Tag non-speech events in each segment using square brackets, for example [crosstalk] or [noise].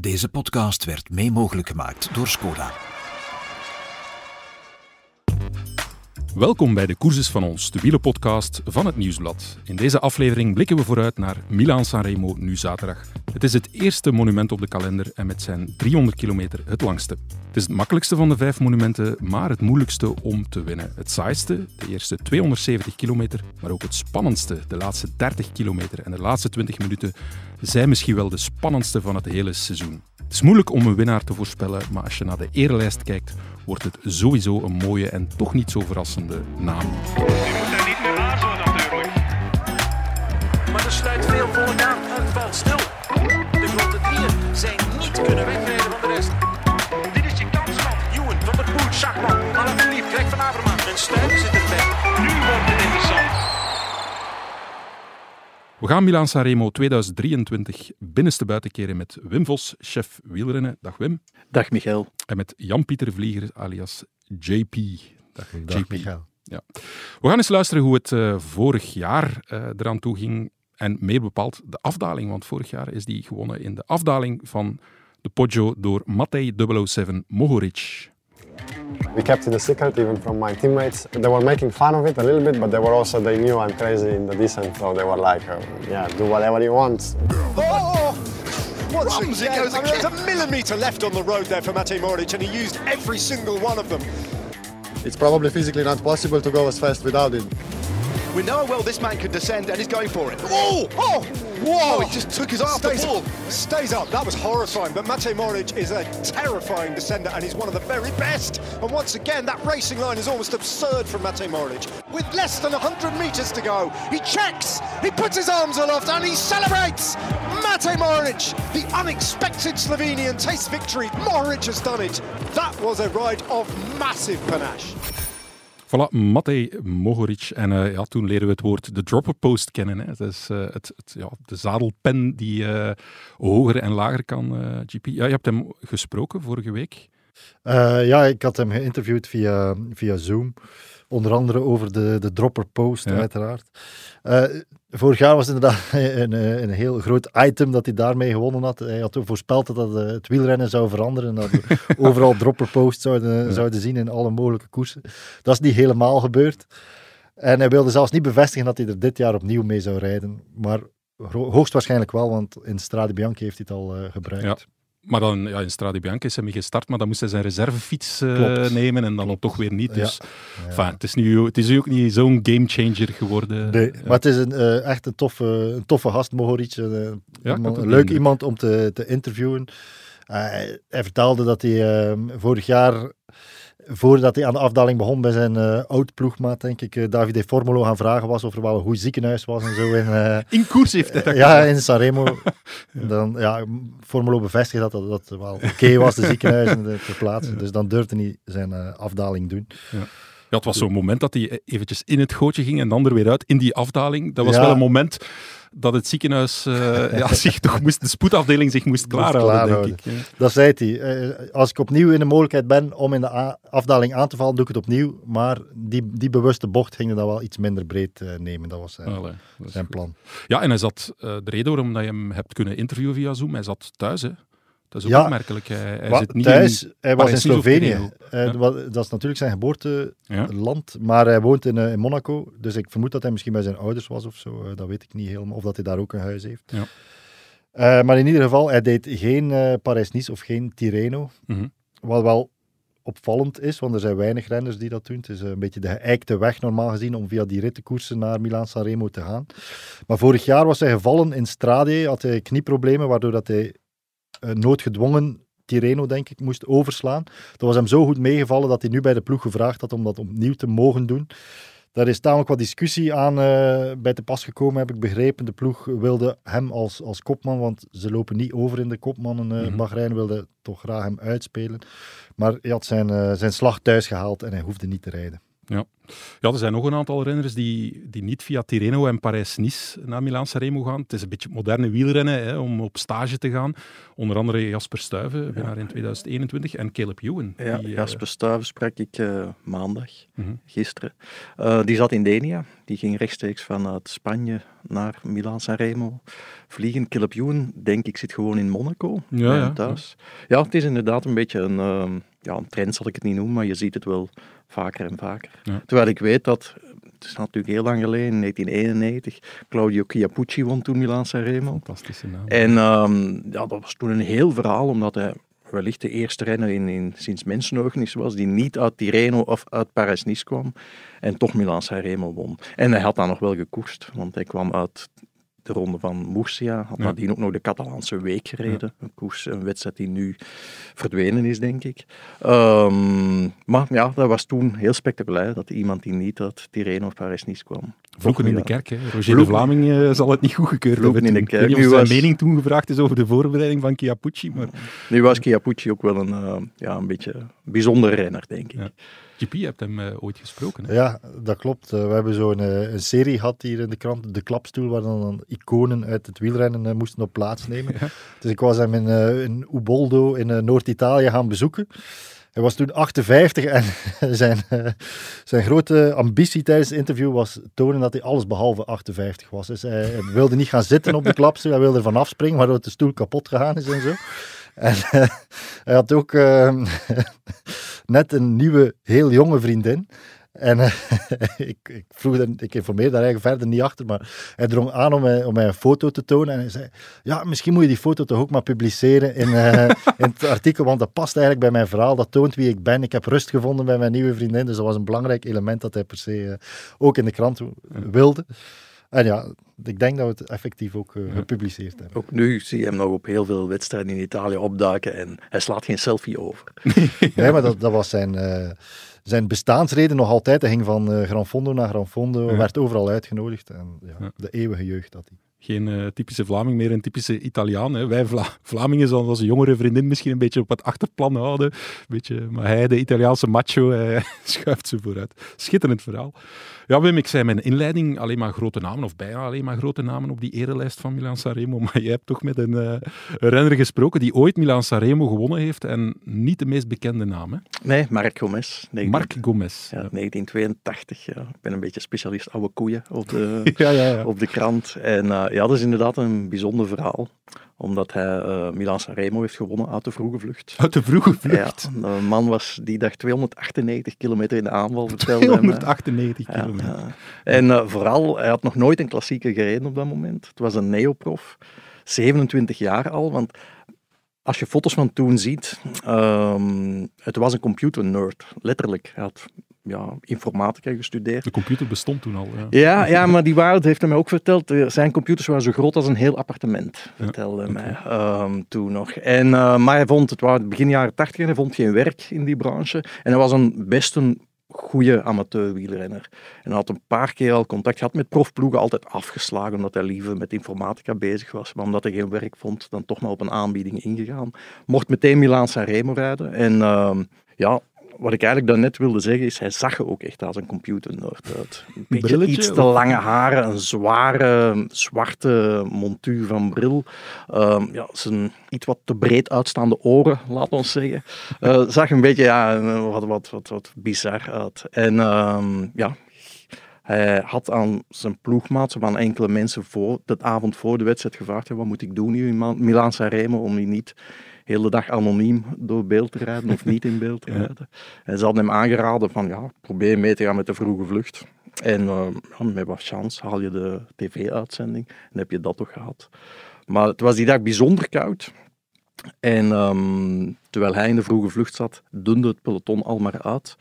Deze podcast werd mee mogelijk gemaakt door Skoda. Welkom bij de Courses van ons, de wielenpodcast van het Nieuwsblad. In deze aflevering blikken we vooruit naar Milaan-San Remo nu zaterdag. Het is het eerste monument op de kalender en met zijn 300 kilometer het langste. Het is het makkelijkste van de vijf monumenten, maar het moeilijkste om te winnen. Het saaiste, de eerste 270 kilometer, maar ook het spannendste, de laatste 30 kilometer en de laatste 20 minuten, zijn misschien wel de spannendste van het hele seizoen. Het is moeilijk om een winnaar te voorspellen, maar als je naar de erelijst kijkt, wordt het sowieso een mooie en toch niet zo verrassende naam. Je moet daar niet meer aarzelen natuurlijk. Maar er sluit veel voor na. Het valt stil. De grote drieën zijn niet kunnen wegrijden We gaan Milaan-San Remo 2023 binnenste buiten keren met Wim Vos, chef wielrennen. Dag Wim. Dag Michael. En met Jan-Pieter Vlieger, alias JP. Dag, Dag JP. Michael. Ja. We gaan eens luisteren hoe het eh, vorig jaar eh, eraan toe ging. En meer bepaald de afdaling, want vorig jaar is die gewonnen in de afdaling van de Poggio door Matej 007 Mohoric. We kept it a secret even from my teammates. They were making fun of it a little bit, but they were also they knew I'm crazy in the descent, so they were like, uh, yeah, do whatever you want. Oh! Once again, I mean, there's a millimetre left on the road there for Matej Moric, and he used every single one of them. It's probably physically not possible to go as fast without it. We know how well this man could descend and he's going for it. Oh! Oh! Whoa! Oh, he just took his eye off the stays, ball. stays up. That was horrifying. But Matej Moric is a terrifying descender, and he's one of the very best. And once again, that racing line is almost absurd from Matej Moric. With less than 100 metres to go, he checks, he puts his arms aloft, and he celebrates. Matej Moric, the unexpected Slovenian, tastes victory. Moric has done it. That was a ride of massive panache. Voilà, Matej Mohoric. En eh, ja, toen leren we het woord de dropper post kennen. Hè. Dat is eh, het, het, ja, de zadelpen die eh, hoger en lager kan, GP. Ja, je hebt hem gesproken vorige week. Ja, ik had hem geïnterviewd via, via Zoom. Onder andere over de, de dropper post, Ja. uiteraard. Eh, vorig jaar was het inderdaad [laughs] een, een, een heel groot item dat hij daarmee gewonnen had. Hij had voorspeld dat eh, het wielrennen zou veranderen. En dat we [laughs] overal dropper post zouden, zouden zien in alle mogelijke koersen. Dat is niet helemaal gebeurd. En hij wilde zelfs niet bevestigen dat hij er dit jaar opnieuw mee zou rijden. Maar ho- hoogstwaarschijnlijk wel, want in Strade Bianchi heeft hij het al eh, gebruikt. Ja. Maar dan, ja, in Strade Bianca is hij mee gestart, maar dan moest hij zijn reservefiets Klopt. nemen en dan toch weer niet. Ja. Dus enfin, het, is nu, het is ook niet zo'n gamechanger geworden. Nee, Ja. maar het is een, eh, echt een toffe, een toffe gast, Mohoric. Een, eh, Ja, iemand- een leuk iemand om te, te interviewen. Hij vertelde dat hij eh, vorig jaar, voordat hij aan de afdaling begon bij zijn eh oud-ploegmaat, denk ik, eh, Davide Formolo gaan vragen was of er wel een goed ziekenhuis was en zo. In, eh, In koers heeft hij dat ja, in Sanremo. [laughs] Dan, ja, Formolo bevestigde dat dat, dat wel oké was, de ziekenhuizen te plaatsen. Dus dan durfde hij zijn afdaling doen. Ja, het was zo'n moment dat hij eventjes in het gootje ging en dan er weer uit in die afdaling. Dat was Ja. wel een moment dat het ziekenhuis eh, ja, [laughs] zich toch moest, de spoedafdeling zich moest klaarhouden, denk ik. Ja. Dat zei hij. Eh, als ik opnieuw in de mogelijkheid ben om in de afdaling aan te vallen, doe ik het opnieuw. Maar die, die bewuste bocht ging dan wel iets minder breed eh, nemen. Dat was zijn, Allee, dat is zijn plan. Ja, en hij zat, de reden waarom dat je hem hebt kunnen interviewen via Zoom, hij zat thuis. Hè. Dat is ook Ja. opmerkelijk. Hij, hij zit niet thuis, in hij was in Slovenië. Eh, Ja. Dat is natuurlijk zijn geboorteland. Ja. Maar hij woont in, eh, in Monaco. Dus ik vermoed dat hij misschien bij zijn ouders was of zo. Eh, dat weet ik niet helemaal. Of dat hij daar ook een huis heeft. Ja. Maar in ieder geval, hij deed geen eh Parijs-Nice of geen Tirreno. Mhm. Wat wel opvallend is, want er zijn weinig renners die dat doen. Het is een beetje de geëikte weg normaal gezien om via die rittenkoersen naar Milaan-San Remo te gaan. Maar vorig jaar was hij gevallen in Strade, had hij knieproblemen, waardoor dat hij noodgedwongen Tirreno, denk ik, moest overslaan. Dat was hem zo goed meegevallen dat hij nu bij de ploeg gevraagd had om dat opnieuw te mogen doen. Daar is tamelijk wat discussie aan eh, bij te pas gekomen, heb ik begrepen. De ploeg wilde hem als, als kopman, want ze lopen niet over in de kopmannen. eh Mhm. Bahrein wilde toch graag hem uitspelen. Maar hij had zijn, eh, zijn slag thuis gehaald en hij hoefde niet te rijden. Ja, Ja, er zijn nog een aantal renners die, die niet via Tirreno en Parijs-Nice naar Milaan-Sanremo gaan. Het is een beetje moderne wielrennen hè, om op stage te gaan. Onder andere Jasper Stuyven, winnaar in 2021, en Caleb Ewan. Ja, die, eh, Jasper Stuyven sprak ik eh, maandag, Mhm. gisteren. Eh, die zat in Denia. Die ging rechtstreeks vanuit Spanje naar Milaan-Sanremo vliegen. Caleb Ewan, denk ik, zit gewoon in Monaco, Ja, hem ja, thuis. Ja. het is inderdaad een beetje een, ehm, ja, een trend, zal ik het niet noemen, maar je ziet het wel vaker en vaker. Ja. Terwijl ik weet dat, het is natuurlijk heel lang geleden, in 1991, Claudio Chiappucci won toen Milaan-Sanremo. Fantastische naam. En ehm, ja, dat was toen een heel verhaal, omdat hij wellicht de eerste renner in, in, sinds mensenheugenis was die niet uit Tirreno of uit Parijs-Nice kwam en toch Milaan-Sanremo won. En hij had dan nog wel gekoerst, want hij kwam uit de ronde van Murcia, had Ja. nadien ook nog de Catalaanse week gereden. Een koers, een wedstrijd die nu verdwenen is, denk ik. Ehm, maar ja, dat was toen heel spectaculair, dat iemand die niet uit Tirreno of Parijs-Nice kwam. Vloeken in de kerk. Hè. Roger de Vlaming eh, zal het niet goedgekeurd hebben. in de kerk. Ik niet was- mening toen gevraagd is over de voorbereiding van Chiappucci, maar Nu was Chiappucci ook wel een, eh, ja, een beetje bijzondere renner, denk ik. Ja. GP, je hebt hem eh, ooit gesproken. Hè? Ja, dat klopt. Eh, we hebben zo'n eh, een serie gehad hier in de krant, De Klapstoel, waar dan iconen uit het wielrennen moesten op plaatsnemen. [laughs] Dus ik was hem in, in Uboldo in Noord-Italië gaan bezoeken. Hij was toen 58 en [laughs] zijn, zijn grote ambitie tijdens het interview was tonen dat hij alles behalve 58 was. Dus hij, wilde niet gaan zitten op de [laughs] klapstoel, hij wilde ervan afspringen, waardoor de stoel kapot gegaan is en zo. En hij had ook net een nieuwe, heel jonge vriendin. En eh, [laughs] ik, ik, vroeg ik informeerde daar eigenlijk verder niet achter, maar hij drong aan om mij, om mij een foto te tonen. En hij zei, ja, misschien moet je die foto toch ook maar publiceren in, eh, [laughs] in het artikel, want dat past eigenlijk bij mijn verhaal. Dat toont wie ik ben. Ik heb rust gevonden bij mijn nieuwe vriendin, dus dat was een belangrijk element dat hij per se eh, ook in de krant wilde. En ja, ik denk dat we het effectief ook eh, gepubliceerd hebben. Ook nu zie je hem nog op heel veel wedstrijden in Italië opduiken en hij slaat geen selfie over. [laughs] Nee, maar dat, dat was zijn, eh, zijn bestaansreden nog altijd. Hij ging van eh Gran Fondo naar Gran Fondo, Ja. werd overal uitgenodigd. En ja, Ja. de eeuwige jeugd had hij. Geen eh, typische Vlaming meer, een typische Italiaan. Hè. Wij Vla Vlamingen zullen onze jongere vriendin misschien een beetje op het achterplan houden. Beetje, maar hij, de Italiaanse macho, [laughs] schuift ze vooruit. Schitterend verhaal. Ja, Wim, ik zei mijn inleiding alleen maar grote namen, of bijna alleen maar grote namen op die erelijst van Milan Sanremo. [laughs] Maar jij hebt toch met een, eh, een renner gesproken die ooit Milan Sanremo gewonnen heeft en niet de meest bekende naam. Hè? Nee, Marc Gomez. 19 Marc Gomez. Ja, 1982. Ja. Ik ben een beetje specialist oude koeien op de, [laughs] Ja, op de krant. En eh, ja, dat is inderdaad een bijzonder verhaal. Omdat hij eh Milan Sanremo heeft gewonnen uit de vroege vlucht. Uit de vroege vlucht. Ja, de man was die dag 298 kilometer in de aanval, vertelde hij mij. 298 Ja, kilometer. ja. En eh, vooral, hij had nog nooit een klassieker gereden op dat moment. Het was een neoprof, 27 jaar al. Want als je foto's van toen ziet, ehm, het was een computer-nerd, letterlijk. Hij had ja, informatica gestudeerd. De computer bestond toen al. Ja. Ja, ja, maar die dat heeft hij mij ook verteld, eh, zijn computers waren zo groot als een heel appartement, vertelde hij oké. mij ehm, toen nog. En, eh, maar hij vond, het waren begin jaren tachtig en hij vond geen werk in die branche. En hij was een, best een goede amateurwielrenner. En hij had een paar keer al contact gehad met profploegen, altijd afgeslagen, omdat hij liever met informatica bezig was. Maar omdat hij geen werk vond, dan toch maar op een aanbieding ingegaan. Mocht meteen Milaan Sanremo rijden. En ehm, ja, wat ik eigenlijk daarnet wilde zeggen is, hij zag er ook echt als een computernerd uit. Een beetje Brilletje, iets te lange haren, een zware zwarte montuur van bril. Ehm, ja, zijn iets wat te breed uitstaande oren, laat ons zeggen. Eh, zag een beetje ja, wat, wat, wat, wat bizar uit. En ehm, ja, hij had aan zijn ploegmaat, aan enkele mensen voor, de avond voor de wedstrijd gevraagd, wat moet ik doen hier in Milaan Sanremo om hier niet hele dag anoniem door beeld te rijden of niet in beeld te rijden. En ze hadden hem aangeraden van, ja, probeer mee te gaan met de vroege vlucht. En eh, met wat chance haal je de tv-uitzending en heb je dat toch gehad. Maar het was die dag bijzonder koud. En ehm, terwijl hij in de vroege vlucht zat, dunde het peloton al maar uit.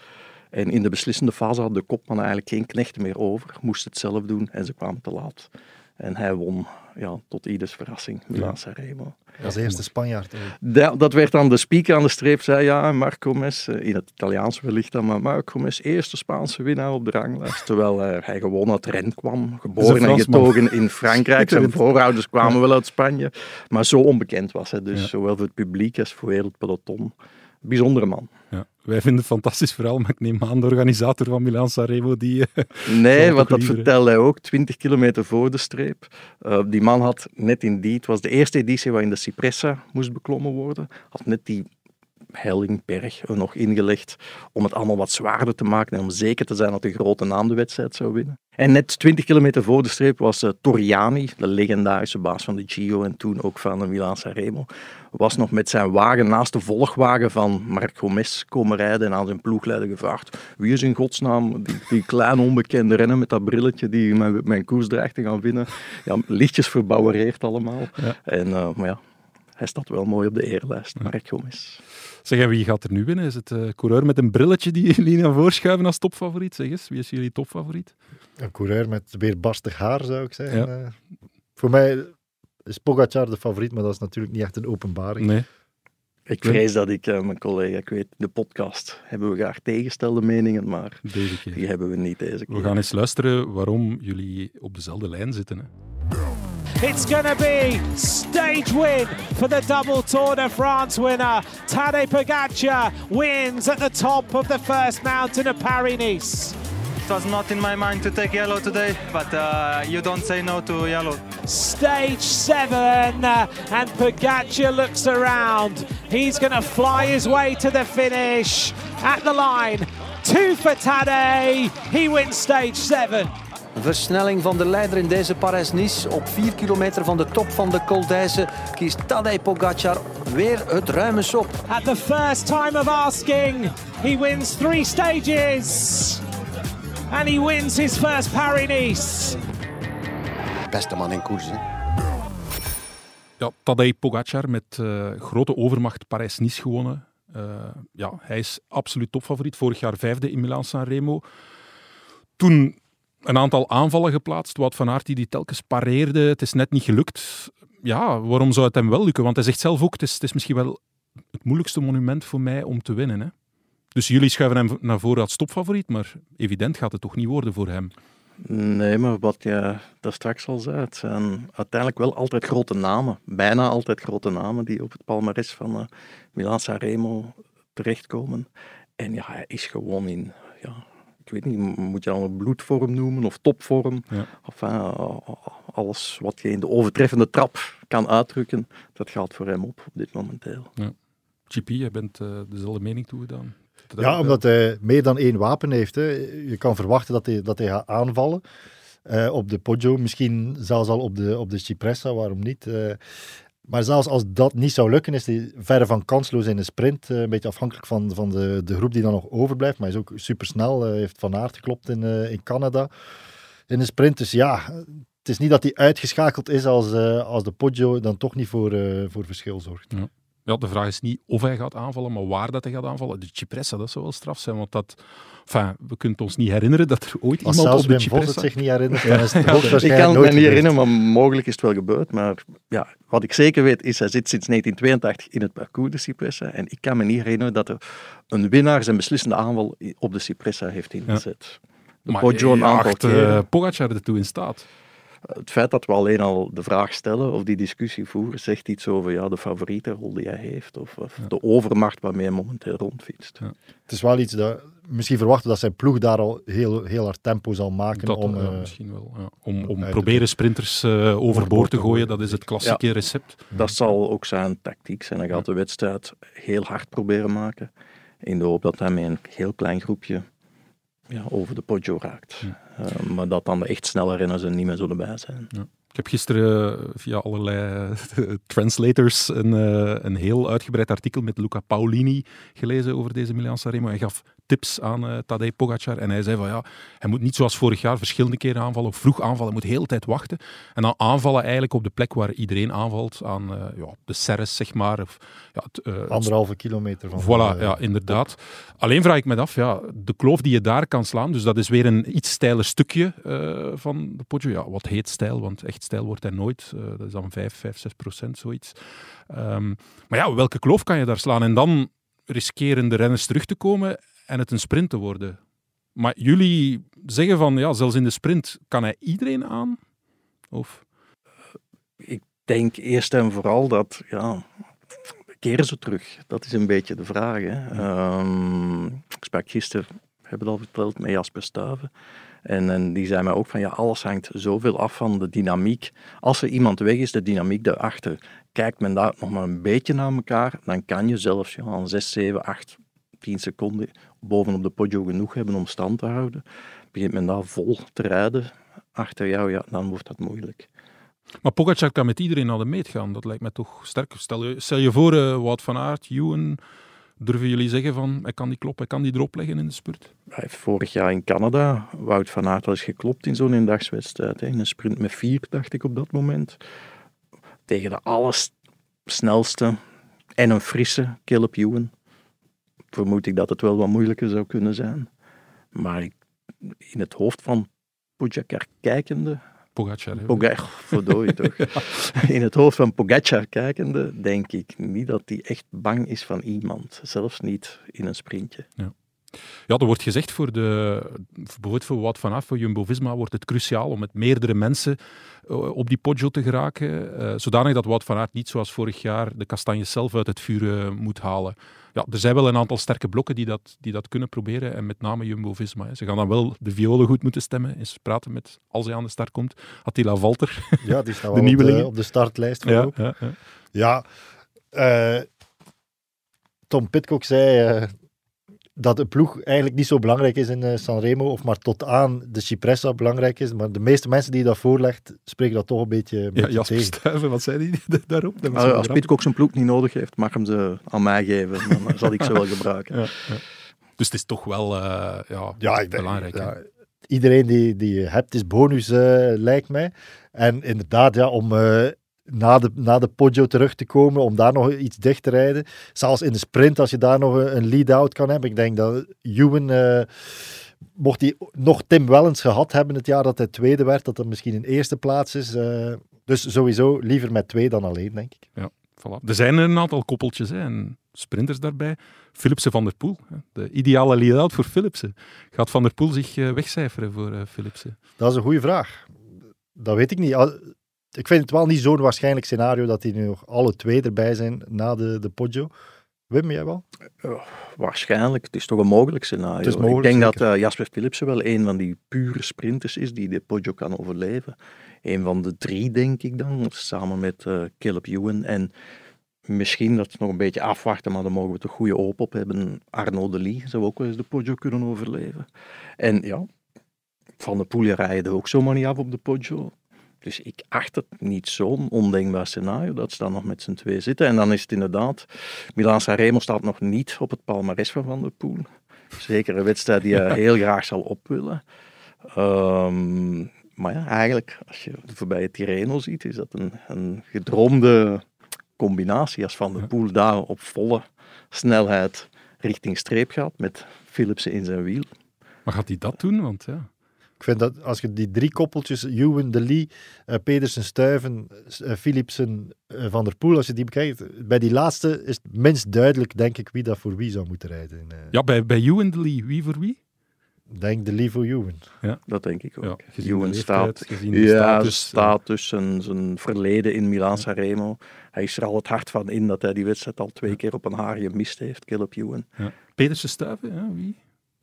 En in de beslissende fase had de kopman eigenlijk geen knechten meer over, moest het zelf doen en ze kwamen te laat. En hij won, ja, tot ieders verrassing, Milaan Sanremo. Als eerste Spanjaard. Dat, dat werd dan de speaker aan de streep, zei ja, Marco Mes, eh, in het Italiaans wellicht dan, maar Marco Mes, eerste Spaanse winnaar op de ranglijst. Terwijl eh, hij gewoon uit Rennes kwam, geboren en getogen in Frankrijk. Zijn [laughs] voorouders kwamen wel uit Spanje, maar zo onbekend was hij dus, Ja. zowel voor het publiek als voor heel het peloton. Bijzondere man. Ja. Wij vinden het fantastisch verhaal, maar ik neem aan de organisator van Milan Sanremo die... eh, Nee, want dat liever, vertelde hij ook, 20 kilometer voor de streep. Eh, die man had net in die, het was de eerste editie waarin de Cipressa moest beklommen worden, had net die Hellingberg er nog ingelegd om het allemaal wat zwaarder te maken en om zeker te zijn dat de grote naam de wedstrijd zou winnen. En net 20 kilometer voor de streep was eh, Toriani, de legendarische baas van de Giro en toen ook van de Milan Sanremo, was nog met zijn wagen naast de volgwagen van Marc Gomez komen rijden en aan zijn ploegleider gevraagd wie is in godsnaam die, die kleine onbekende renner met dat brilletje die mijn, mijn koers dreigt te gaan winnen. Ja, lichtjes verbouwereerd allemaal. Ja. En, eh, maar ja, hij staat wel mooi op de eerlijst, Marc Gomez. Zeg, en wie gaat er nu winnen? Is het de coureur met een brilletje die [laughs] jullie naar voren schuiven als topfavoriet? Zeg eens, wie is jullie topfavoriet? Een coureur met weer barstig haar, zou ik zeggen. Ja. Eh, voor mij is Pogacar de favoriet, maar dat is natuurlijk niet echt een openbaring. Nee. Ik vrees dat ik, eh, mijn collega, ik weet, de podcast hebben we graag tegenstelde meningen, maar Deze keer. die hebben we niet deze keer. We gaan eens luisteren waarom jullie op dezelfde lijn zitten. Hè. It's going to be stage win for the double Tour de France winner. Tadej Pogacar wins at the top of the first mountain of Paris-Nice. It was not in my mind to take yellow today, but uh, you don't say no to yellow. Stage seven, uh, and Pogacar looks around. He's going to fly his way to the finish at the line. Two for Tadej. He wins stage seven. Een versnelling van de leider in deze Parijs-Nice. Op 4 kilometer van de top van de Col d'Aise kiest Tadej Pogacar weer het ruime sop. At the first time of asking, he wins three stages. And he wins his first Paris-Nice. Beste man in koers. Hè? Ja, Tadej Pogacar met eh, grote overmacht Parijs-Nice gewonnen. Eh, ja, hij is absoluut topfavoriet. Vorig jaar vijfde in Milaan-San Toen een aantal aanvallen geplaatst. Wout van Aert die die telkens pareerde. Het is net niet gelukt. Ja, waarom zou het hem wel lukken? Want hij zegt zelf ook, het is, het is misschien wel het moeilijkste monument voor mij om te winnen. Hè? Dus jullie schuiven hem naar voren als topfavoriet, maar evident gaat het toch niet worden voor hem. Nee, maar wat je daar straks al zei, het zijn uiteindelijk wel altijd grote namen. Bijna altijd grote namen die op het palmares van uh, Milan Sanremo terechtkomen. En ja, hij is gewoon in, ja, ik weet niet, moet je dan bloedvorm noemen of topvorm. Ja. Of, uh, alles wat je in de overtreffende trap kan uitdrukken, dat gaat voor hem op op dit momenteel. Ja. GP, jij bent uh, dezelfde mening toegedaan. Ja, omdat hij meer dan één wapen heeft. Hè. Je kan verwachten dat hij, dat hij gaat aanvallen. Uh, op de Poggio, misschien zelfs al op de, op de Cipressa, waarom niet? Uh, maar zelfs als dat niet zou lukken, is hij verre van kansloos in de sprint. Uh, een beetje afhankelijk van, van de, de groep die dan nog overblijft. Maar hij is ook supersnel. Hij heeft Van Aert geklopt in, in Canada in de sprint. Dus ja, het is niet dat hij uitgeschakeld is als, als de Poggio dan toch niet voor, voor verschil zorgt. Ja. Ja, de vraag is niet of hij gaat aanvallen, maar waar dat hij gaat aanvallen. De Cipressa, dat zou wel straf zijn, want dat... Enfin, we kunnen ons niet herinneren dat er ooit Als iemand op de Cipressa... het zich niet herinnert, dan is het ja, hoogstwaarschijnlijk Ik kan het me niet herinneren, maar mogelijk is het wel gebeurd. Maar ja, wat ik zeker weet is, hij zit sinds 1982 in het parcours de Cipressa. En ik kan me niet herinneren dat er een winnaar zijn beslissende aanval op de Cipressa heeft ingezet. De Maar je aantal acht, eh, keren. Pogacar ertoe in staat. Het feit dat we alleen al de vraag stellen of die discussie voeren, zegt iets over ja, de favoriete rol die hij heeft. Of, of de overmacht waarmee hij momenteel rondfietst. Het is wel iets dat... Misschien verwachten dat zijn ploeg daar al heel, heel hard tempo zal maken Dat, om... ja, eh, misschien wel. Ja. Om, om proberen sprinters eh, overboord te gooien, dat is het klassieke Ja. recept. Dat zal ook zijn tactiek zijn. Hij gaat de wedstrijd heel hard proberen maken. In de hoop dat hij met een heel klein groepje ja, over de Poggio raakt. Eh, maar dat dan echt snelle renners er niet meer zullen bij zijn. Ja. Ik heb gisteren eh, via allerlei eh, [laughs] translators een, een heel uitgebreid artikel met Luca Paolini gelezen over deze Milan Sanremo. Hij gaf tips aan eh Tadej Pogacar en hij zei van ja, hij moet niet zoals vorig jaar verschillende keren aanvallen of vroeg aanvallen, hij moet de hele tijd wachten. En dan aanvallen eigenlijk op de plek waar iedereen aanvalt, aan eh, ja, de Serres zeg maar. Of, ja, het, eh, anderhalve kilometer van... Voilà, ja, inderdaad. Alleen vraag ik me af, ja, de kloof die je daar kan slaan, dus dat is weer een iets steiler stukje van de Poggio. Ja, wat heet stijl, want echt stijl wordt hij nooit. Dat is dan 5, 5, 6 procent, zoiets. Ehm, maar ja, welke kloof kan je daar slaan? En dan riskeren de renners terug te komen en het een sprint te worden. Maar jullie zeggen van, ja, zelfs in de sprint kan hij iedereen aan? Of... Ik denk eerst en vooral dat, ja, keren ze terug? Dat is een beetje de vraag. Hè. Ehm, ik sprak gisteren, heb het al verteld, met Jasper Stuiven. En, en die zei mij ook van ja, alles hangt zoveel af van de dynamiek. Als er iemand weg is, de dynamiek daarachter. Kijkt men daar nog maar een beetje naar elkaar, dan kan je zelfs ja, aan 6, 7, 8, 10 seconden bovenop de podio genoeg hebben om stand te houden. Begint men daar vol te rijden achter jou, ja, dan wordt dat moeilijk. Maar Pogacar kan met iedereen naar de meet gaan. Dat lijkt mij toch sterk. Stel je, stel je voor, uh, Wout van Aert, Ewan, durven jullie zeggen van, hij kan die kloppen, hij kan die erop leggen in de spurt? Hij heeft vorig jaar in Canada, Wout van Aert, was geklopt in zo'n eendagswedstrijd. In een sprint met vier, dacht ik op dat moment. Tegen de allersnelste en een frisse Caleb Ewan. Vermoed ik dat het wel wat moeilijker zou kunnen zijn. Maar in het hoofd van Pogacar kijkende... Pogacar, Pogacar, [laughs] verdorie toch. [laughs] In het hoofd van Pogacar kijkende, denk ik niet dat hij echt bang is van iemand. Zelfs niet in een sprintje. Ja. Ja, er wordt gezegd voor de, bijvoorbeeld voor wat vanaf, voor Jumbo-Visma wordt het cruciaal om met meerdere mensen uh, op die Poggio te geraken, uh, zodanig dat Wout van Aert niet zoals vorig jaar de kastanjes zelf uit het vuur uh, moet halen. Ja, er zijn wel een aantal sterke blokken die dat, die dat kunnen proberen, en met name Jumbo-Visma. Ze gaan dan wel de violen goed moeten stemmen, eens praten met, als hij aan de start komt, Attila Valter. [laughs] Ja, die staat de op, de, op de startlijst. Ja, ja, ja. ja Tom Pitcock zei dat de ploeg eigenlijk niet zo belangrijk is in uh, Sanremo, of maar tot aan de Cipressa belangrijk is. Maar de meeste mensen die dat voorlegt, spreken dat toch een beetje, een ja, Jasper tegen. Stuiven, wat zei hij [laughs] daarop? Dat als als Pitcock zijn ploeg niet nodig heeft, mag hem ze aan mij geven. Dan zal ik ze wel [laughs] gebruiken. Ja, ja. Dus het is toch wel uh, ja, ja, ik denk, belangrijk. Ja, iedereen die, die je hebt is bonus, uh, lijkt mij. En inderdaad, ja, om na de, na de Poggio terug te komen, om daar nog iets dicht te rijden. Zelfs in de sprint, als je daar nog een lead-out kan hebben. Ik denk dat Ewan, uh, mocht hij nog Tim Wellens gehad hebben het jaar dat hij tweede werd, dat dat misschien een eerste plaats is. Uh, dus sowieso liever met twee dan alleen, denk ik. Ja, voilà. Er zijn er een aantal koppeltjes hè, en sprinters daarbij. Philipsen van der Poel, de ideale lead-out voor Philipsen. Gaat Van der Poel zich uh, wegcijferen voor Philipsen? Dat is een goede vraag. Dat weet ik niet ik vind het wel niet zo'n waarschijnlijk scenario dat die nu nog alle twee erbij zijn na de, de Poggio. Wim, jij wel? Uh, waarschijnlijk. Het is toch een mogelijk scenario. Mogelijk, ik denk zeker. dat uh, Jasper Philipsen wel een van die pure sprinters is die de Poggio kan overleven. Een van de drie, denk ik dan, samen met uh, Caleb Ewan. En misschien dat nog een beetje afwachten, maar dan mogen we toch goede hoop op hebben. Arnaud de Lee zou ook wel eens de Poggio kunnen overleven. En ja, Van de Poel rijden ook zomaar niet af op de Poggio. Dus ik acht het niet zo'n ondenkbaar scenario dat ze dan nog met z'n twee zitten. En dan is het inderdaad, Milan Sanremo staat nog niet op het palmares van Van der Poel. Zeker een wedstrijd die hij [laughs] heel graag zal op willen. Um, maar ja, eigenlijk, als je de voorbije Tirreno ziet, is dat een, een gedroomde combinatie. Als Van der Poel daar op volle snelheid richting streep gaat, met Philipsen in zijn wiel. Maar gaat hij dat doen? Want ja... Ik vind dat als je die drie koppeltjes, Ewan, De Lee, uh, Pedersen, Stuiven, uh, Philipsen, uh, Van der Poel, als je die bekijkt, bij die laatste is het minst duidelijk, denk ik, wie dat voor wie zou moeten rijden. ja, bij, bij Ewan, De Lee, wie voor wie? denk De Lee voor Ewan. Ja, dat denk ik ook. Ja, Ewan staat, gezien ja, status, status zijn, zijn verleden in Milaan Sanremo. Hij is er al het hart van in dat hij die wedstrijd al twee keer op een haar gemist heeft, Caleb Ewan. Ja. Pedersen, Stuiven, ja, wie?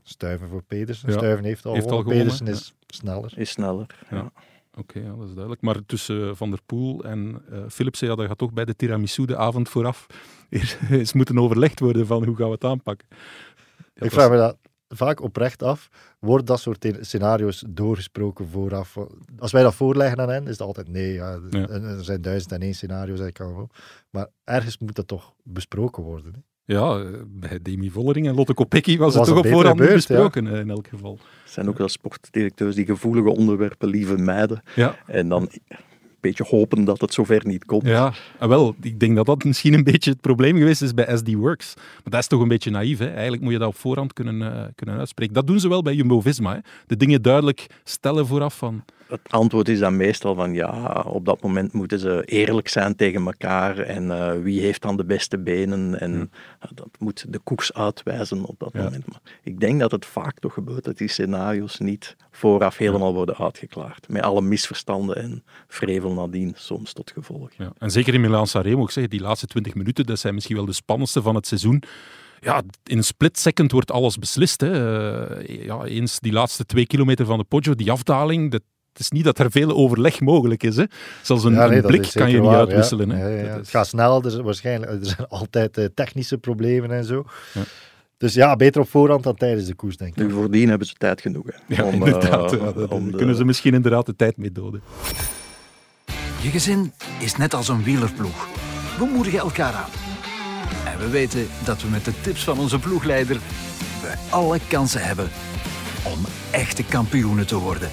Stuiven voor Pedersen. Ja. Stuiven heeft al, Heeft al gewonnen. gewonnen, Pedersen is sneller. Is sneller, ja. Ja. Oké, ja, dat is duidelijk. Maar tussen Van der Poel en uh, Philipsen, ja, dat gaat toch bij de tiramisu de avond vooraf [laughs] eens moeten overlegd worden van hoe gaan we het aanpakken. Ja, ik dat vraag me dat vaak oprecht af. Wordt dat soort scenario's doorgesproken vooraf? Als wij dat voorleggen aan hen, is het altijd nee. Ja, Ja. Er zijn duizend en één scenario's. dat kan wel. Maar ergens moet dat toch besproken worden. Hè? Ja, bij Demi Vollering en Lotte Kopecky was, Was het toch op voorhand niet beurt, besproken eh, in elk geval. Er zijn ook wel sportdirecteurs die gevoelige onderwerpen liever mijden. Ja. En dan een beetje hopen dat het zover niet komt. Ja, en wel, ik denk dat dat misschien een beetje het probleem geweest is bij SD Works. Maar dat is toch een beetje naïef. Hè? Eigenlijk moet je dat op voorhand kunnen, eh, kunnen uitspreken. Dat doen ze wel bij Jumbo-Visma. hè. De dingen duidelijk stellen vooraf van... het antwoord is dan meestal van ja, op dat moment moeten ze eerlijk zijn tegen elkaar en uh, wie heeft dan de beste benen en ja. dat moet de koers uitwijzen op dat ja. moment. Maar ik denk dat het vaak toch gebeurt dat die scenario's niet vooraf helemaal worden uitgeklaard. Met alle misverstanden en vrevel nadien soms tot gevolg. En zeker in Milaan-Sanremo, ik zeg, die laatste 20 minuten, dat zijn misschien wel de spannendste van het seizoen ja, in een split second wordt alles beslist. Hè. Uh, ja, eens die laatste twee kilometer van de Poggio, die afdaling, dat, het is niet dat er veel overleg mogelijk is. Hè. Zelfs een, ja, nee, een blik kan je niet waar, uitwisselen. Ja. Hè. Ja, het gaat snel, er zijn, waarschijnlijk, er zijn altijd uh, technische problemen en zo. Dus ja, beter op voorhand dan tijdens de koers, denk ik. Nu, voordien hebben ze tijd genoeg. Hè, ja, om, inderdaad. uh, uh, om de... kunnen ze misschien inderdaad de tijd mee doden. Je gezin is net als een wielerploeg. We moedigen elkaar aan. En we weten dat we met de tips van onze ploegleider we alle kansen hebben om echte kampioenen te worden.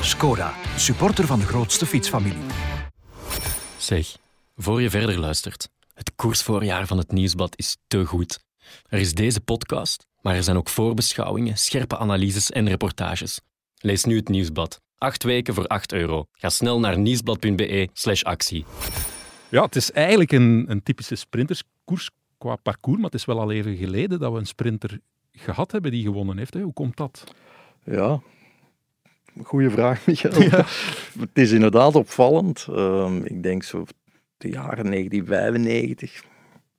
Skoda, supporter van de grootste fietsfamilie. Zeg, voor je verder luistert, het koersvoorjaar van het Nieuwsblad is te goed. Er is deze podcast, maar er zijn ook voorbeschouwingen, scherpe analyses en reportages. Lees nu het Nieuwsblad. Acht weken voor 8 euro. Ga snel naar nieuwsblad.be slash actie. Ja, het is eigenlijk een, een typische sprinterskoers qua parcours, maar het is wel al even geleden dat we een sprinter gehad hebben die gewonnen heeft. Hè? Hoe komt dat? Ja, goede vraag, [laughs] Michael. Ja. Het is inderdaad opvallend. Um, ik denk zo de jaren 1995,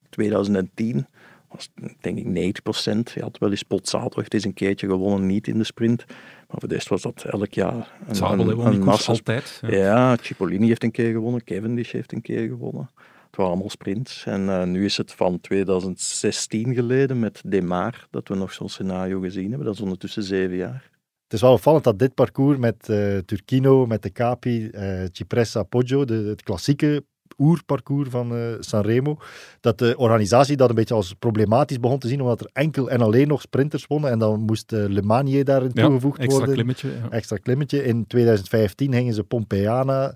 2010 was denk ik 90 procent. Je had wel eens Potzato heeft eens een keertje gewonnen, niet in de sprint. Maar voor de rest was dat elk jaar een, Zabel, een, een massa. altijd. Ja. ja, Cipollini heeft een keer gewonnen, Cavendish heeft een keer gewonnen. Het waren allemaal sprints. En uh, nu is het van 2016 geleden met Demar dat we nog zo'n scenario gezien hebben. Dat is ondertussen zeven jaar. Het is wel opvallend dat dit parcours met uh, Turkino, met de Capi, uh, Cipressa, Poggio, de, het klassieke oerparcours van uh, Sanremo, dat de organisatie dat een beetje als problematisch begon te zien, omdat er enkel en alleen nog sprinters wonnen en dan moest uh, Le Manier daarin ja, toegevoegd extra worden. Klimmetje, ja. Extra klimmetje. In 2015 gingen ze Pompeana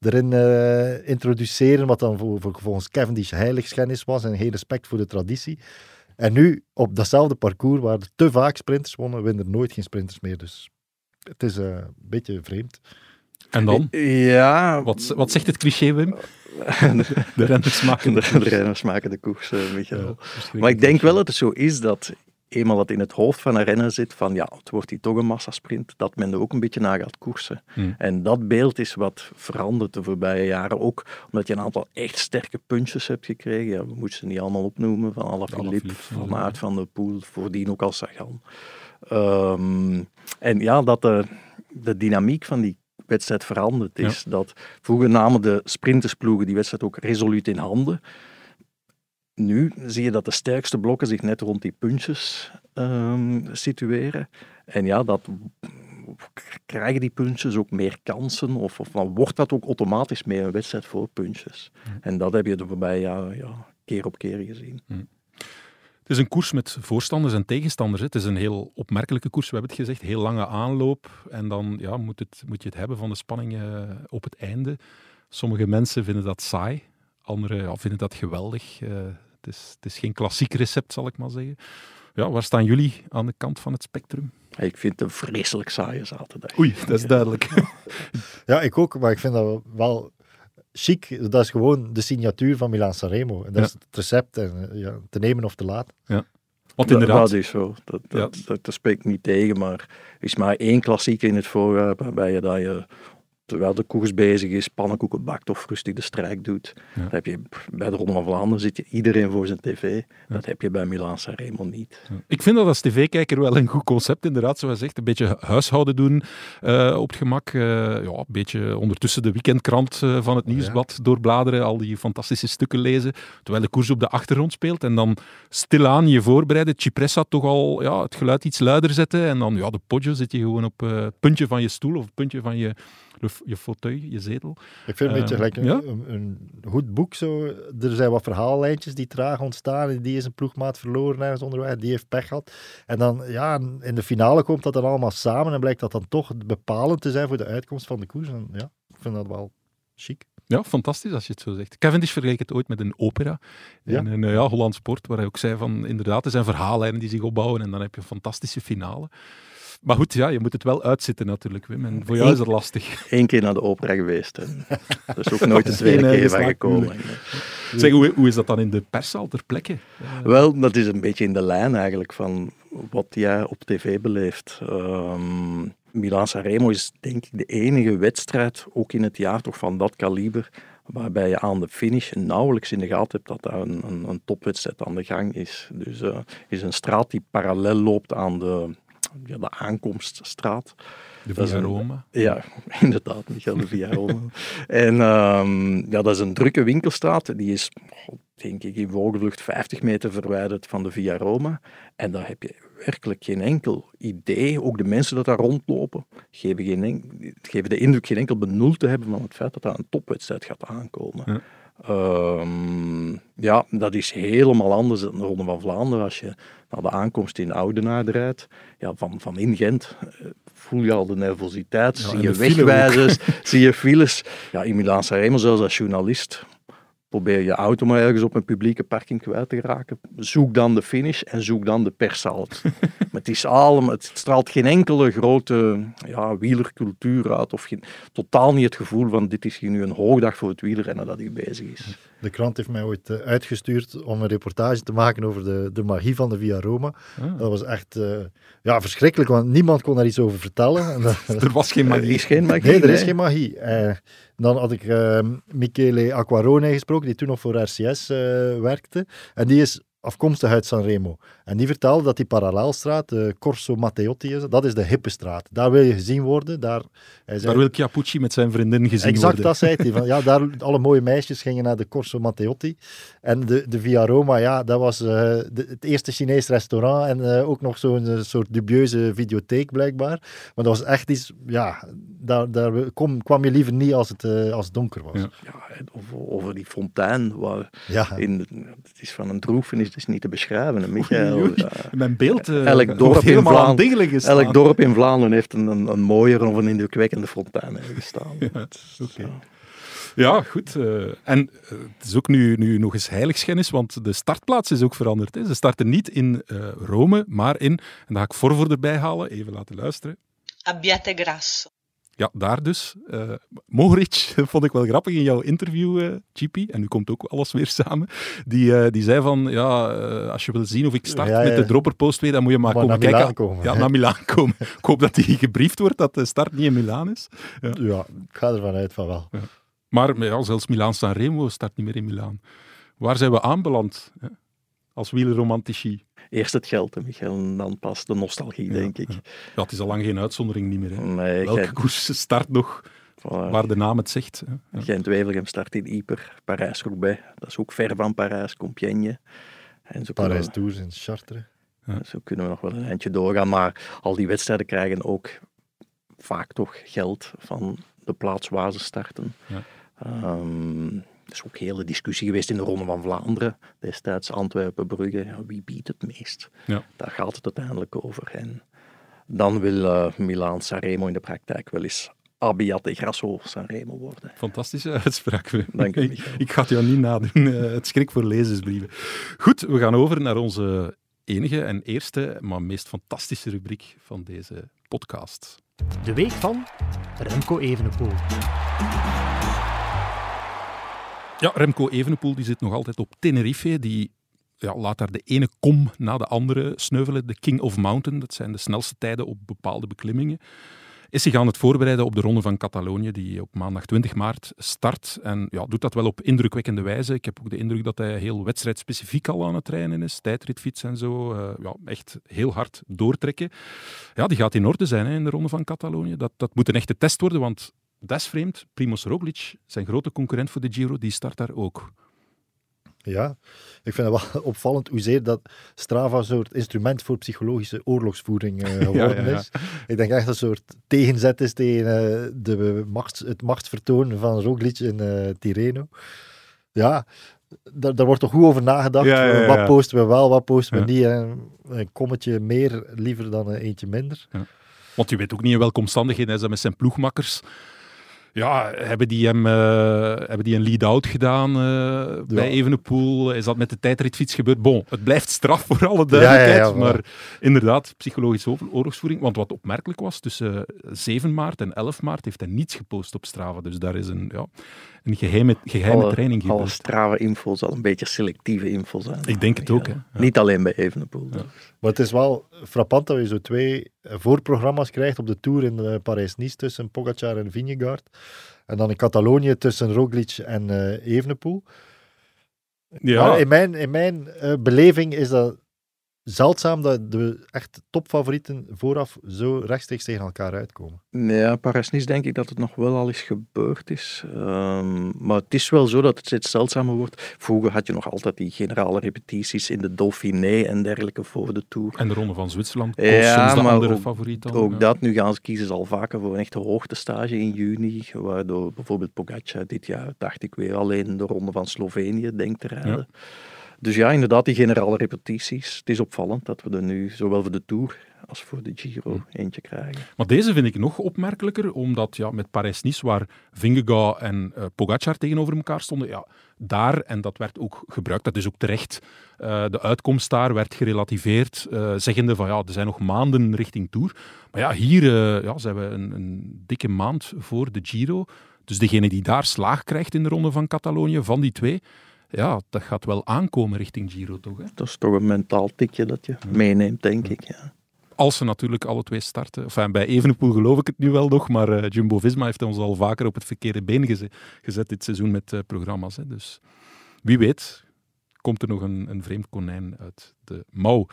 erin introduceren, wat dan voor, voor, volgens Cavendish heiligschennis was en geen respect voor de traditie. En nu, op datzelfde parcours, waar er te vaak sprinters wonnen, winnen er nooit geen sprinters meer. Dus het is een beetje vreemd. En dan? Ja. Wat, wat zegt het cliché, Wim? [laughs] de renners maken de, de, de renners maken de koers, uh, Michael. Ja, maar ik denk wel dat het zo is dat eenmaal dat in het hoofd van een renner zit van ja, het wordt hier toch een massasprint, dat men er ook een beetje naar gaat koersen. Hmm. En dat beeld is wat veranderd de voorbije jaren. Ook omdat je een aantal echt sterke puntjes hebt gekregen. Ja, we moeten ze niet allemaal opnoemen. Van Alaphilippe, Van Aert van der Poel, voordien ook al Sagan. Um, en ja, dat de, de dynamiek van die wedstrijd veranderd is. Ja. Dat vroeger namen de sprintersploegen die wedstrijd ook resoluut in handen. Nu zie je dat de sterkste blokken zich net rond die puntjes um, situeren. En ja, dat krijgen die puntjes ook meer kansen of, of dan wordt dat ook automatisch meer een wedstrijd voor puntjes. Hm. En dat heb je de voorbije jaren ja, keer op keer gezien. Hm. Het is een koers met voorstanders en tegenstanders. Het is een heel opmerkelijke koers, we hebben het gezegd. Heel lange aanloop. En dan ja, moet, het, moet je het hebben van de spanning uh, op het einde. Sommige mensen vinden dat saai. Anderen ja, vinden dat geweldig. Uh, het, is, het is geen klassiek recept, zal ik maar zeggen. Ja, waar staan jullie aan de kant van het spectrum? Ik vind het een vreselijk saaie zaterdag. Oei, dat is duidelijk. [laughs] ja, ik ook. Maar ik vind dat wel chic, dat is gewoon de signatuur van Milan Sanremo. En dat ja. is het recept, en, ja, te nemen of te laten. Ja. Want inderdaad... Dat is zo. Dat, dat, ja. dat, dat spreekt niet tegen, maar er is maar één klassieker in het voorjaar waarbij je dat je terwijl de koers bezig is, pannenkoeken bakt of rustig de strijk doet. Ja. Dat heb je bij de Ronde van Vlaanderen zit je iedereen voor zijn tv. Ja. Dat heb je bij Milaan Sanremo niet. Ja. Ik vind dat als tv-kijker wel een goed concept, inderdaad, zoals zegt. Een beetje huishouden doen uh, op het gemak. Uh, ja, een beetje ondertussen de weekendkrant uh, van het nieuwsblad doorbladeren, al die fantastische stukken lezen, terwijl de koers op de achtergrond speelt. En dan stilaan je voorbereiden. Cipressa toch al ja, het geluid iets luider zetten. En dan ja, de Poggio zit je gewoon op het puntje van je stoel of het puntje van je je fauteuil, je zetel. Ik vind het een beetje gelijk een, ja? een, een, goed boek. Zo. Er zijn wat verhaallijntjes die traag ontstaan. Die is een ploegmaat verloren ergens onderweg. Die heeft pech gehad. En dan, ja, in de finale komt dat dan allemaal samen. En blijkt dat dan toch bepalend te zijn voor de uitkomst van de koers. En ja, ik vind dat wel chic. Ja, fantastisch als je het zo zegt. Cavendish vergeleek het ooit met een opera ja. in een ja, Holland sport, waar hij ook zei van inderdaad, er zijn verhaallijnen die zich opbouwen en dan heb je een fantastische finale. Maar goed, ja, je moet het wel uitzitten natuurlijk, Wim. En voor jou is het lastig. Eén keer naar de opera geweest. En dat is ook nooit de [laughs] tweede eh, keer van gekomen. Zeg, hoe, hoe is dat dan in de perszaal ter plekke? Wel, dat is een beetje in de lijn eigenlijk van wat jij op tv beleeft. Ehm Milan Sanremo is denk ik de enige wedstrijd, ook in het jaar toch van dat kaliber, waarbij je aan de finish nauwelijks in de gaten hebt dat daar een, een, een topwedstrijd aan de gang is. Dus eh is een straat die parallel loopt aan de, ja, de aankomststraat. De Via een- Roma. Ja, [laughs] inderdaad, Michael de Via Roma. [laughs] en ehm, ja, dat is een drukke winkelstraat. Die is, denk ik, in vogelvlucht 50 meter verwijderd van de Via Roma. En daar heb je werkelijk geen enkel idee. Ook de mensen dat daar rondlopen, geven, geen en- geven de indruk geen enkel benul te hebben van het feit dat daar een topwedstrijd gaat aankomen. Ja. Ehm, ja, dat is helemaal anders dan de Ronde van Vlaanderen. Als je de aankomst in Oudenaarde rijdt, ja, van, van in Gent, eh, voel je al de nervositeit, Ja, zie je wegwijzers, [laughs] zie je files. Ja, in Milaan Sanremo, zelfs als journalist, probeer je auto maar ergens op een publieke parking kwijt te raken. Zoek dan de finish en zoek dan de perszaal. [laughs] het, is allemaal, het straalt geen enkele grote ja, wielercultuur uit. Of geen, totaal niet het gevoel van dit is hier nu een hoogdag voor het wielrennen dat hier bezig is. De krant heeft mij ooit eh, uitgestuurd om een reportage te maken over de, de magie van de Via Roma. Ah. Dat was echt eh, ja, verschrikkelijk, want niemand kon daar iets over vertellen. En dat- [laughs] Er was geen Er magie. is geen magie. Nee, er is nee. geen magie. Eh, dan had ik eh, Michele Acquarone gesproken, die toen nog voor RCS eh, werkte. En die is afkomstig uit Sanremo. En die vertelde dat die parallelstraat, de Corso Matteotti is, dat is de hippe straat. Daar wil je gezien worden. Daar, hij zei, Daar wil Chiappucci met zijn vriendin gezien exact worden. dat zei [laughs] hij. Van, ja, daar, alle mooie meisjes gingen naar de Corso Matteotti. En de, de Via Roma, ja, dat was eh, de- het eerste Chinees restaurant en eh, ook nog zo'n eh, soort dubieuze videotheek blijkbaar. Maar dat was echt iets, ja, daar, daar kom, kwam je liever niet als het, eh, als het donker was. Ja. Ja, over die fontein, waar Ja. in, het is van een droefenis, het is niet te beschrijven. hè, Michael. Oei, oei. Ja. Mijn beeld eh, elk dorp, in Vlaanderen, gestaan. elk dorp in Vlaanderen heeft een, een, een mooier of een indrukwekkende fontein ergens staan. [laughs] Ja, oké. Ja, goed. eh, en eh, het is ook nu, nu nog eens heiligschennis, want de startplaats is ook veranderd. Hè. Ze starten niet in eh, Rome, maar in, en daar ga ik Forvor erbij halen, even laten luisteren. Abbiate grasso. Ja, daar dus. Mohoric [laughs] vond ik wel grappig in jouw interview, eh GP. En nu komt ook alles weer samen. Die, eh, die zei van, ja, als je wil zien of ik start Ja, met de dropperpost weer, dan moet je maar, Maar komen naar kijken. Milaan komen, Ja, hè. naar Milaan [laughs] komen. ik hoop dat die gebriefd wordt dat de start niet in Milaan is. Ja. Ja, ik ga ervan uit van wel. Maar ja, zelfs Milaan Sanremo start niet meer in Milaan. Waar zijn we aanbeland als wielerromantici? Eerst het geld, hè, Michael, en dan pas de nostalgie, denk ik. Ja, het is al lang geen uitzondering niet meer. Hè? Nee, Welke Gent- koers start nog Voilà. waar de naam het zegt? Hè? Ja. Gent-Wevelgem start in Yper, Parijs-Roubaix, dat is ook ver van Parijs, Compiègne. En zo kunnen, Parijs we, Tours in Chartres. zo kunnen we nog wel een eindje doorgaan, maar al die wedstrijden krijgen ook vaak toch geld van de plaats waar ze starten. Ja. Ehm, is ook hele discussie geweest in de Ronde van Vlaanderen, destijds Antwerpen-Brugge. Ja, wie biedt het meest? Ja. Daar gaat het uiteindelijk over. En dan wil eh Milaan Sanremo in de praktijk wel eens Abbiate Grasso Sanremo worden. Fantastische uitspraak. Wim. Dank u, ik, Michael. ik ga het jou niet nadoen. eh, het schrik voor lezersbrieven. Goed, we gaan over naar onze enige en eerste, maar meest fantastische rubriek van deze podcast. De week van Remco Evenepoel. Ja, Remco Evenepoel die zit nog altijd op Tenerife. Die ja, laat daar de ene kom na de andere sneuvelen. De King of Mountain, dat zijn de snelste tijden op bepaalde beklimmingen. Is zich aan het voorbereiden op de Ronde van Catalonië, die op maandag 20 maart start. En ja, doet dat wel op indrukwekkende wijze. Ik heb ook de indruk dat hij heel wedstrijdspecifiek al aan het trainen is. Tijdritfiets en zo. Eh, ja, echt heel hard doortrekken. Ja, die gaat in orde zijn hè, in de Ronde van Catalonië. Dat, dat moet een echte test worden, want dat is vreemd. Primoz Roglic, zijn grote concurrent voor de Giro, die start daar ook. Ja, ik vind het wel [laughs] opvallend hoezeer dat Strava een soort instrument voor psychologische oorlogsvoering eh, [laughs] geworden ja, ja. is. Ik denk echt een soort tegenzet is tegen eh, de machts, het machtsvertoon van Roglic in eh, Tirreno. Ja, daar, daar wordt toch goed over nagedacht. Wat posten we wel, wat posten we niet. En een kommetje meer liever dan een eentje minder. Want je weet ook niet in welke omstandigheden hij is dat met zijn ploegmakkers. Ja, hebben die hem uh, hebben die een lead-out gedaan uh, bij Evenepoel? Is dat met de tijdritfiets gebeurd? Bon, het blijft straf voor alle duidelijkheid, ja, ja, maar inderdaad, psychologische oorlogsvoering. Want wat opmerkelijk was, tussen 7 maart en 11 maart heeft hij niets gepost op Strava. Dus daar is een, ja, een geheime, geheime alle, training gebeurd. Alle Strava-info zal een beetje selectieve info zijn. Ik denk het ook. Hè. Niet alleen bij Evenepoel. Maar het is wel frappant dat je zo twee voorprogramma's krijgt op de Tour in Parijs-Nice tussen Pogacar en Vingegaard. En dan in Catalonië tussen Roglic en uh, Evenepoel. Ja. Maar in mijn, in mijn uh, beleving is dat zeldzaam dat de echt topfavorieten vooraf zo rechtstreeks tegen elkaar uitkomen. Ja, Paris-Nice denk ik dat het nog wel al eens gebeurd is. Um, maar het is wel zo dat het steeds zeldzamer wordt. Vroeger had je nog altijd die generale repetities in de Dauphiné en dergelijke voor de Tour. En de Ronde van Zwitserland, ja, soms de maar andere ook, favoriet dan. Ook dat, nu gaan ze kiezen ze al vaker voor een echte hoogtestage in juni, waardoor bijvoorbeeld Pogacar dit jaar, dacht ik weer, alleen de Ronde van Slovenië denkt te rijden. Ja. Dus ja, inderdaad, die generale repetities. Het is opvallend dat we er nu zowel voor de Tour als voor de Giro eentje krijgen. Maar deze vind ik nog opmerkelijker, omdat ja, met Parijs-Nice, waar Vingegaard en uh, Pogacar tegenover elkaar stonden, ja, daar, en dat werd ook gebruikt, dat is ook terecht, uh, de uitkomst daar werd gerelativeerd, uh, zeggende van ja, er zijn nog maanden richting Tour. Maar ja, hier ja, zijn we een, een dikke maand voor de Giro. Dus degene die daar slaag krijgt in de ronde van Catalonië, van die twee, ja, dat gaat wel aankomen richting Giro, toch? Hè? Dat is toch een mentaal tikje dat je meeneemt, denk ik. Ja. Als ze natuurlijk alle twee starten. Enfin, bij Evenepoel geloof ik het nu wel nog, maar uh, Jumbo-Visma heeft ons al vaker op het verkeerde been gezet, gezet dit seizoen met uh, programma's. Hè. Dus wie weet komt er nog een, een vreemd konijn uit de mouw.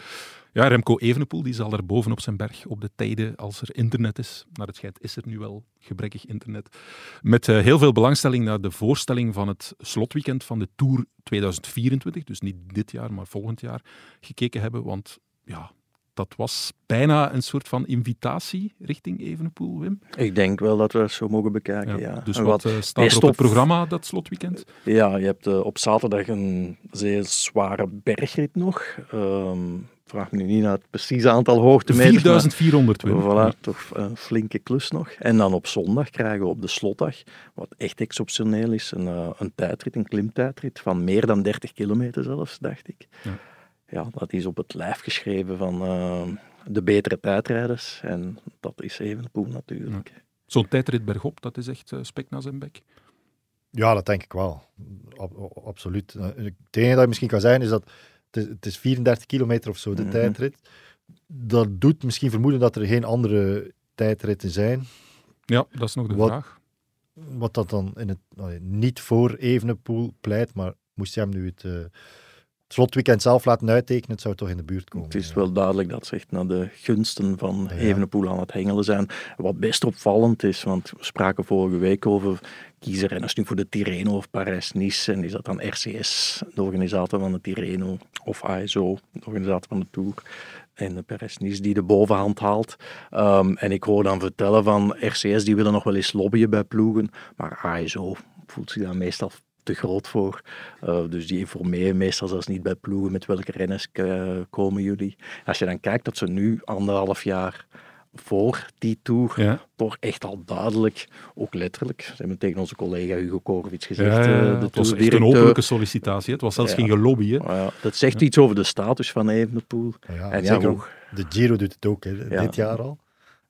Ja, Remco Evenepoel die zal er boven op zijn berg op de tijden als er internet is. Naar het schijnt is er nu wel gebrekkig internet. Met uh, heel veel belangstelling naar de voorstelling van het slotweekend van de Tour 2024. Dus niet dit jaar, maar volgend jaar gekeken hebben. Want ja, dat was bijna een soort van invitatie richting Evenepoel, Wim? Ik denk wel dat we het zo mogen bekijken, ja. ja. Dus wat, wat uh, staat er op het programma dat slotweekend? Ja, je hebt uh, op zaterdag een zeer zware bergrit nog. Um, vraag me nu niet naar het precieze aantal hoogtemeters. 4400, Wim. Voilà, toch een flinke klus nog. En dan op zondag krijgen we op de slotdag, wat echt exceptioneel is, een, uh, een tijdrit, een klimtijdrit van meer dan 30 kilometer zelfs, dacht ik. Ja ja, dat is op het lijf geschreven van uh, de betere tijdrijders. En dat is Evenepoel natuurlijk. Ja. Zo'n tijdrit bergop, dat is echt uh, spek naar zijn bek. Ja, dat denk ik wel. Ab absoluut. Eh, het enige dat je misschien kan zeggen is dat het is, het is 34 kilometer of zo, de mm -hmm. tijdrit. Dat doet misschien vermoeden dat er geen andere tijdritten zijn. Ja, dat is nog de wat, vraag. Wat dat dan in het, nou, niet voor Evenepoel pleit, maar moest je hem nu het... Uh, slotweekend zelf laten uittekenen, het zou toch in de buurt komen. Het is wel duidelijk dat ze echt naar de gunsten van ja. Evenepoel aan het hengelen zijn. Wat best opvallend is, want we spraken vorige week over kiezen renners nu voor de Tirreno of Parijs-Nice. En is dat dan RCS, de organisator van de Tirreno, of ASO, de organisator van de Tour. En de Parijs-Nice die de bovenhand haalt. Um, en ik hoor dan vertellen van RCS, die willen nog wel eens lobbyen bij ploegen. Maar ASO voelt zich daar meestal te groot voor. Uh, dus die informeren meestal zelfs niet bij ploegen met welke renners uh, komen jullie. Als je dan kijkt dat ze nu anderhalf jaar voor die tour ja. toch echt al duidelijk, ook letterlijk, ze hebben tegen onze collega Hugo Korwits gezegd. Ja, ja, uh, de het was echt een openlijke sollicitatie, het was zelfs geen gelobby. Ja, dat zegt iets over de status van Evenepoel. en zeker hoe, de Giro doet het ook, hè, dit jaar al.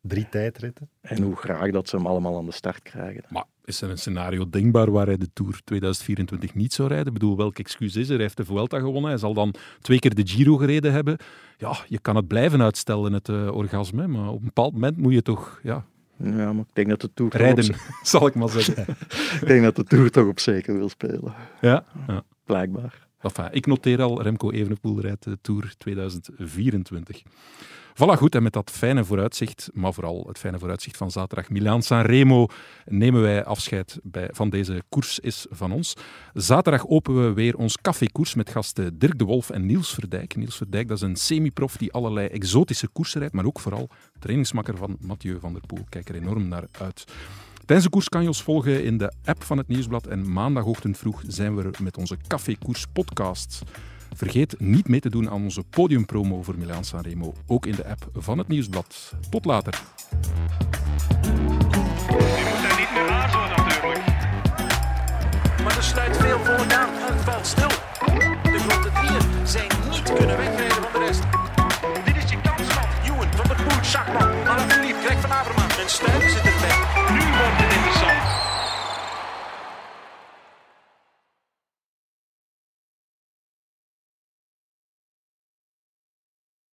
Drie tijdritten. En hoe graag dat ze hem allemaal aan de start krijgen. Maar is er een scenario denkbaar waar hij de Tour 2024 niet zou rijden? Ik bedoel, welk excuus is er? Hij heeft de Vuelta gewonnen, hij zal dan twee keer de Giro gereden hebben. Ja, je kan het blijven uitstellen, het uh, orgasme, maar op een bepaald moment moet je toch... Ja, ja, maar ik denk dat de Tour... Rijden, op... [laughs] zal ik maar zeggen. [laughs] ik denk dat de Tour toch op zeker wil spelen. Ja? ja. Blijkbaar. Enfin, ik noteer al, Remco Evenepoel rijdt de Tour 2024. Voilà, goed. En met dat fijne vooruitzicht, maar vooral het fijne vooruitzicht van zaterdag Milaan-San Remo, nemen wij afscheid bij, van deze koers is van ons. Zaterdag openen we weer ons cafékoers met gasten Dirk de Wolf en Niels Verdijk. Niels Verdijk, dat is een semi-prof die allerlei exotische koersen rijdt, maar ook vooral trainingsmakker van Mathieu van der Poel. Kijk er enorm naar uit. Tijdens de koers kan je ons volgen in de app van het Nieuwsblad en maandagochtend vroeg zijn we er met onze Cafékoers podcast. Vergeet niet mee te doen aan onze podiumpromo voor Milaan Sanremo, ook in de app van het Nieuwsblad. Tot later. Niet meer natuurlijk. Maar er sluit veel voordaan en het valt stil. De grote dieren zijn niet kunnen wegrijden.